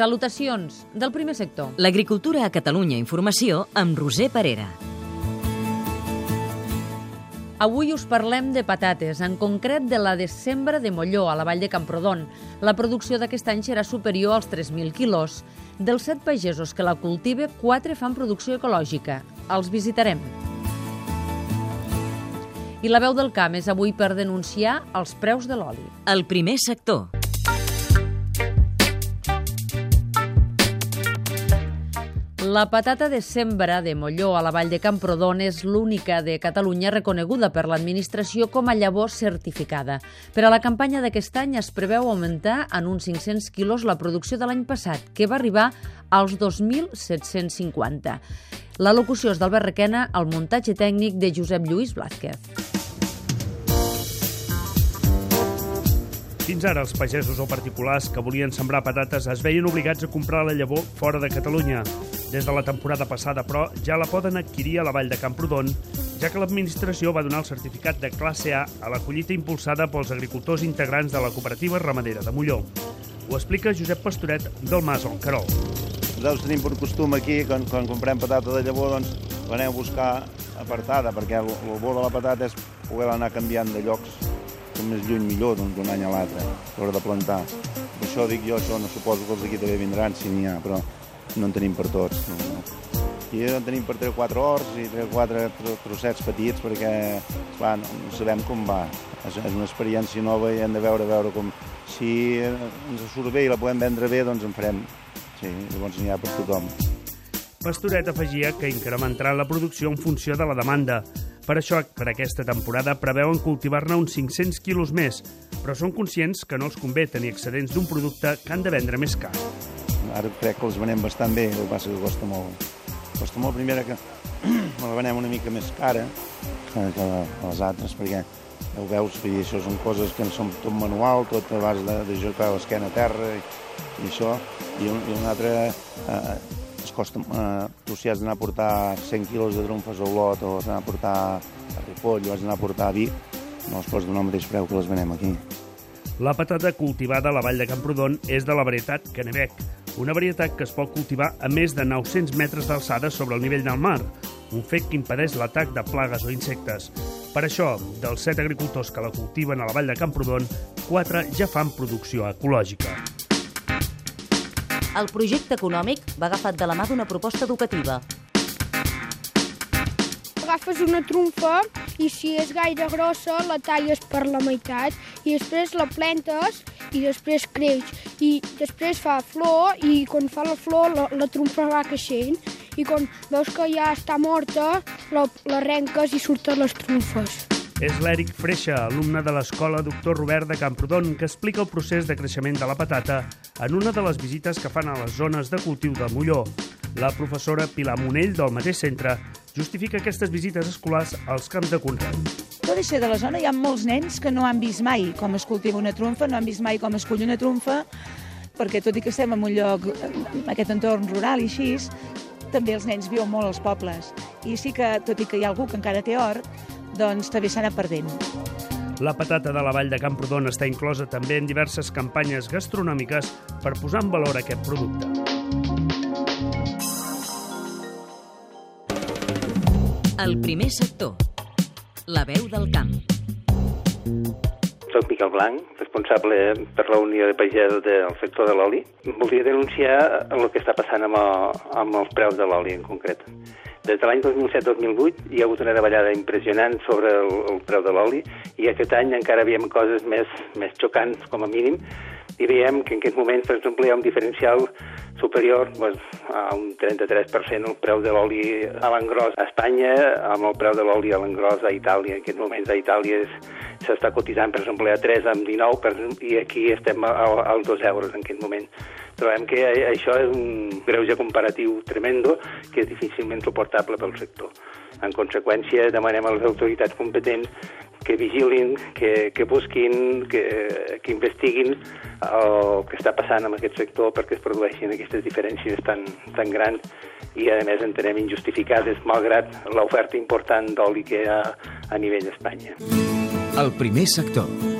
Salutacions del primer sector. L'agricultura a Catalunya Informació amb Roser Parera. Avui us parlem de patates, en concret de la de sembra de molló a la vall de Camprodon. La producció d'aquest any serà superior als 3.000 quilos. Dels set pagesos que la cultive, quatre fan producció ecològica. Els visitarem. I la veu del camp és avui per denunciar els preus de l'oli. El primer sector. La patata de sembra de Molló a la vall de Camprodon és l'única de Catalunya reconeguda per l'administració com a llavor certificada. Per a la campanya d'aquest any es preveu augmentar en uns 500 quilos la producció de l'any passat, que va arribar als 2.750. La locució és d'Albert Requena, el muntatge tècnic de Josep Lluís Blázquez. Fins ara, els pagesos o particulars que volien sembrar patates es veien obligats a comprar la llavor fora de Catalunya. Des de la temporada passada, però, ja la poden adquirir a la vall de Camprodon, ja que l'administració va donar el certificat de classe A a la collita impulsada pels agricultors integrants de la cooperativa ramadera de Molló. Ho explica Josep Pastoret del Mas al Carol. Nosaltres tenim per costum aquí, quan, quan comprem patata de llavor, doncs l'anem a buscar apartada, perquè el, el bo de la patata és poder anar canviant de llocs com més lluny millor d'un any a l'altre, l'hora de plantar. Per això dic jo, això no suposo que els d'aquí també vindran, si n'hi ha, però no en tenim per tots. No. I en tenim per 3 o 4 horts i 3 o 4 trossets petits perquè, esclar, no, no sabem com va. És, és una experiència nova i hem de veure, veure com... Si ens surt bé i la podem vendre bé, doncs en farem. Sí, llavors n'hi ha per tothom. Pastoret afegia que incrementaran la producció en funció de la demanda. Per això, per aquesta temporada, preveuen cultivar-ne uns 500 quilos més, però són conscients que no els convé tenir excedents d'un producte que han de vendre més car. Ara crec que els venem bastant bé, el que passa que costa molt. Costa molt, primera, que la venem una mica més cara que, que les altres, perquè ja ho veus, i això són coses que no són tot manual, tot a base de, de jocar l'esquena a terra i, i això, i un, i un altre eh, es costa, eh, tu si has d'anar a portar 100 quilos de tromfes a Olot o has d'anar a portar a Ripoll o has d'anar a portar a Vic, no els pots donar el mateix preu que les venem aquí. La patata cultivada a la vall de Camprodon és de la varietat Canebec, una varietat que es pot cultivar a més de 900 metres d'alçada sobre el nivell del mar, un fet que impedeix l'atac de plagues o insectes. Per això, dels set agricultors que la cultiven a la vall de Camprodon, quatre ja fan producció ecològica. El projecte econòmic va agafat de la mà d'una proposta educativa. Agafes una trumfa i si és gaire grossa la talles per la meitat i després la plantes i després creix i després fa flor i quan fa la flor la, la trumfa va creixent i quan veus que ja està morta la, la renques i surten les trumfes. És l'Eric Freixa, alumne de l'Escola Doctor Robert de Camprodon, que explica el procés de creixement de la patata en una de les visites que fan a les zones de cultiu de Molló. La professora Pilar Monell, del mateix centre, justifica aquestes visites escolars als camps de Conreu. Tot i ser de la zona, hi ha molts nens que no han vist mai com es cultiva una trumfa, no han vist mai com es cull una trumfa, perquè tot i que estem en un lloc, en aquest entorn rural i així, també els nens viuen molt als pobles. I sí que, tot i que hi ha algú que encara té hort, doncs també s'ha anat perdent. La patata de la vall de Camprodon està inclosa també en diverses campanyes gastronòmiques per posar en valor aquest producte. El primer sector. La veu del camp. Soc Miquel Blanc, responsable per la Unió de Pagesos del sector de l'oli. Voldria denunciar el que està passant amb, el, amb els preus de l'oli en concret. Des de l'any 2007-2008 hi ha hagut una davallada impressionant sobre el, el preu de l'oli i aquest any encara veiem coses més, més xocants, com a mínim, i veiem que en aquest moment, per exemple, hi ha un diferencial superior pues, a un 33% el preu de l'oli a l'engròs a Espanya amb el preu de l'oli a l'engròs a Itàlia. En aquest moment a Itàlia s'està cotitzant, per exemple, a 3 amb 19 per, i aquí estem als 2 euros en aquest moment. Trobem que això és un greuge comparatiu tremendo que és difícilment suportable pel sector. En conseqüència, demanem a les autoritats competents que vigilin, que, que busquin, que, que investiguin el que està passant amb aquest sector perquè es produeixin aquestes diferències tan, tan grans i, a més, entenem injustificades, malgrat l'oferta important d'oli que hi ha a nivell d'Espanya. El primer sector.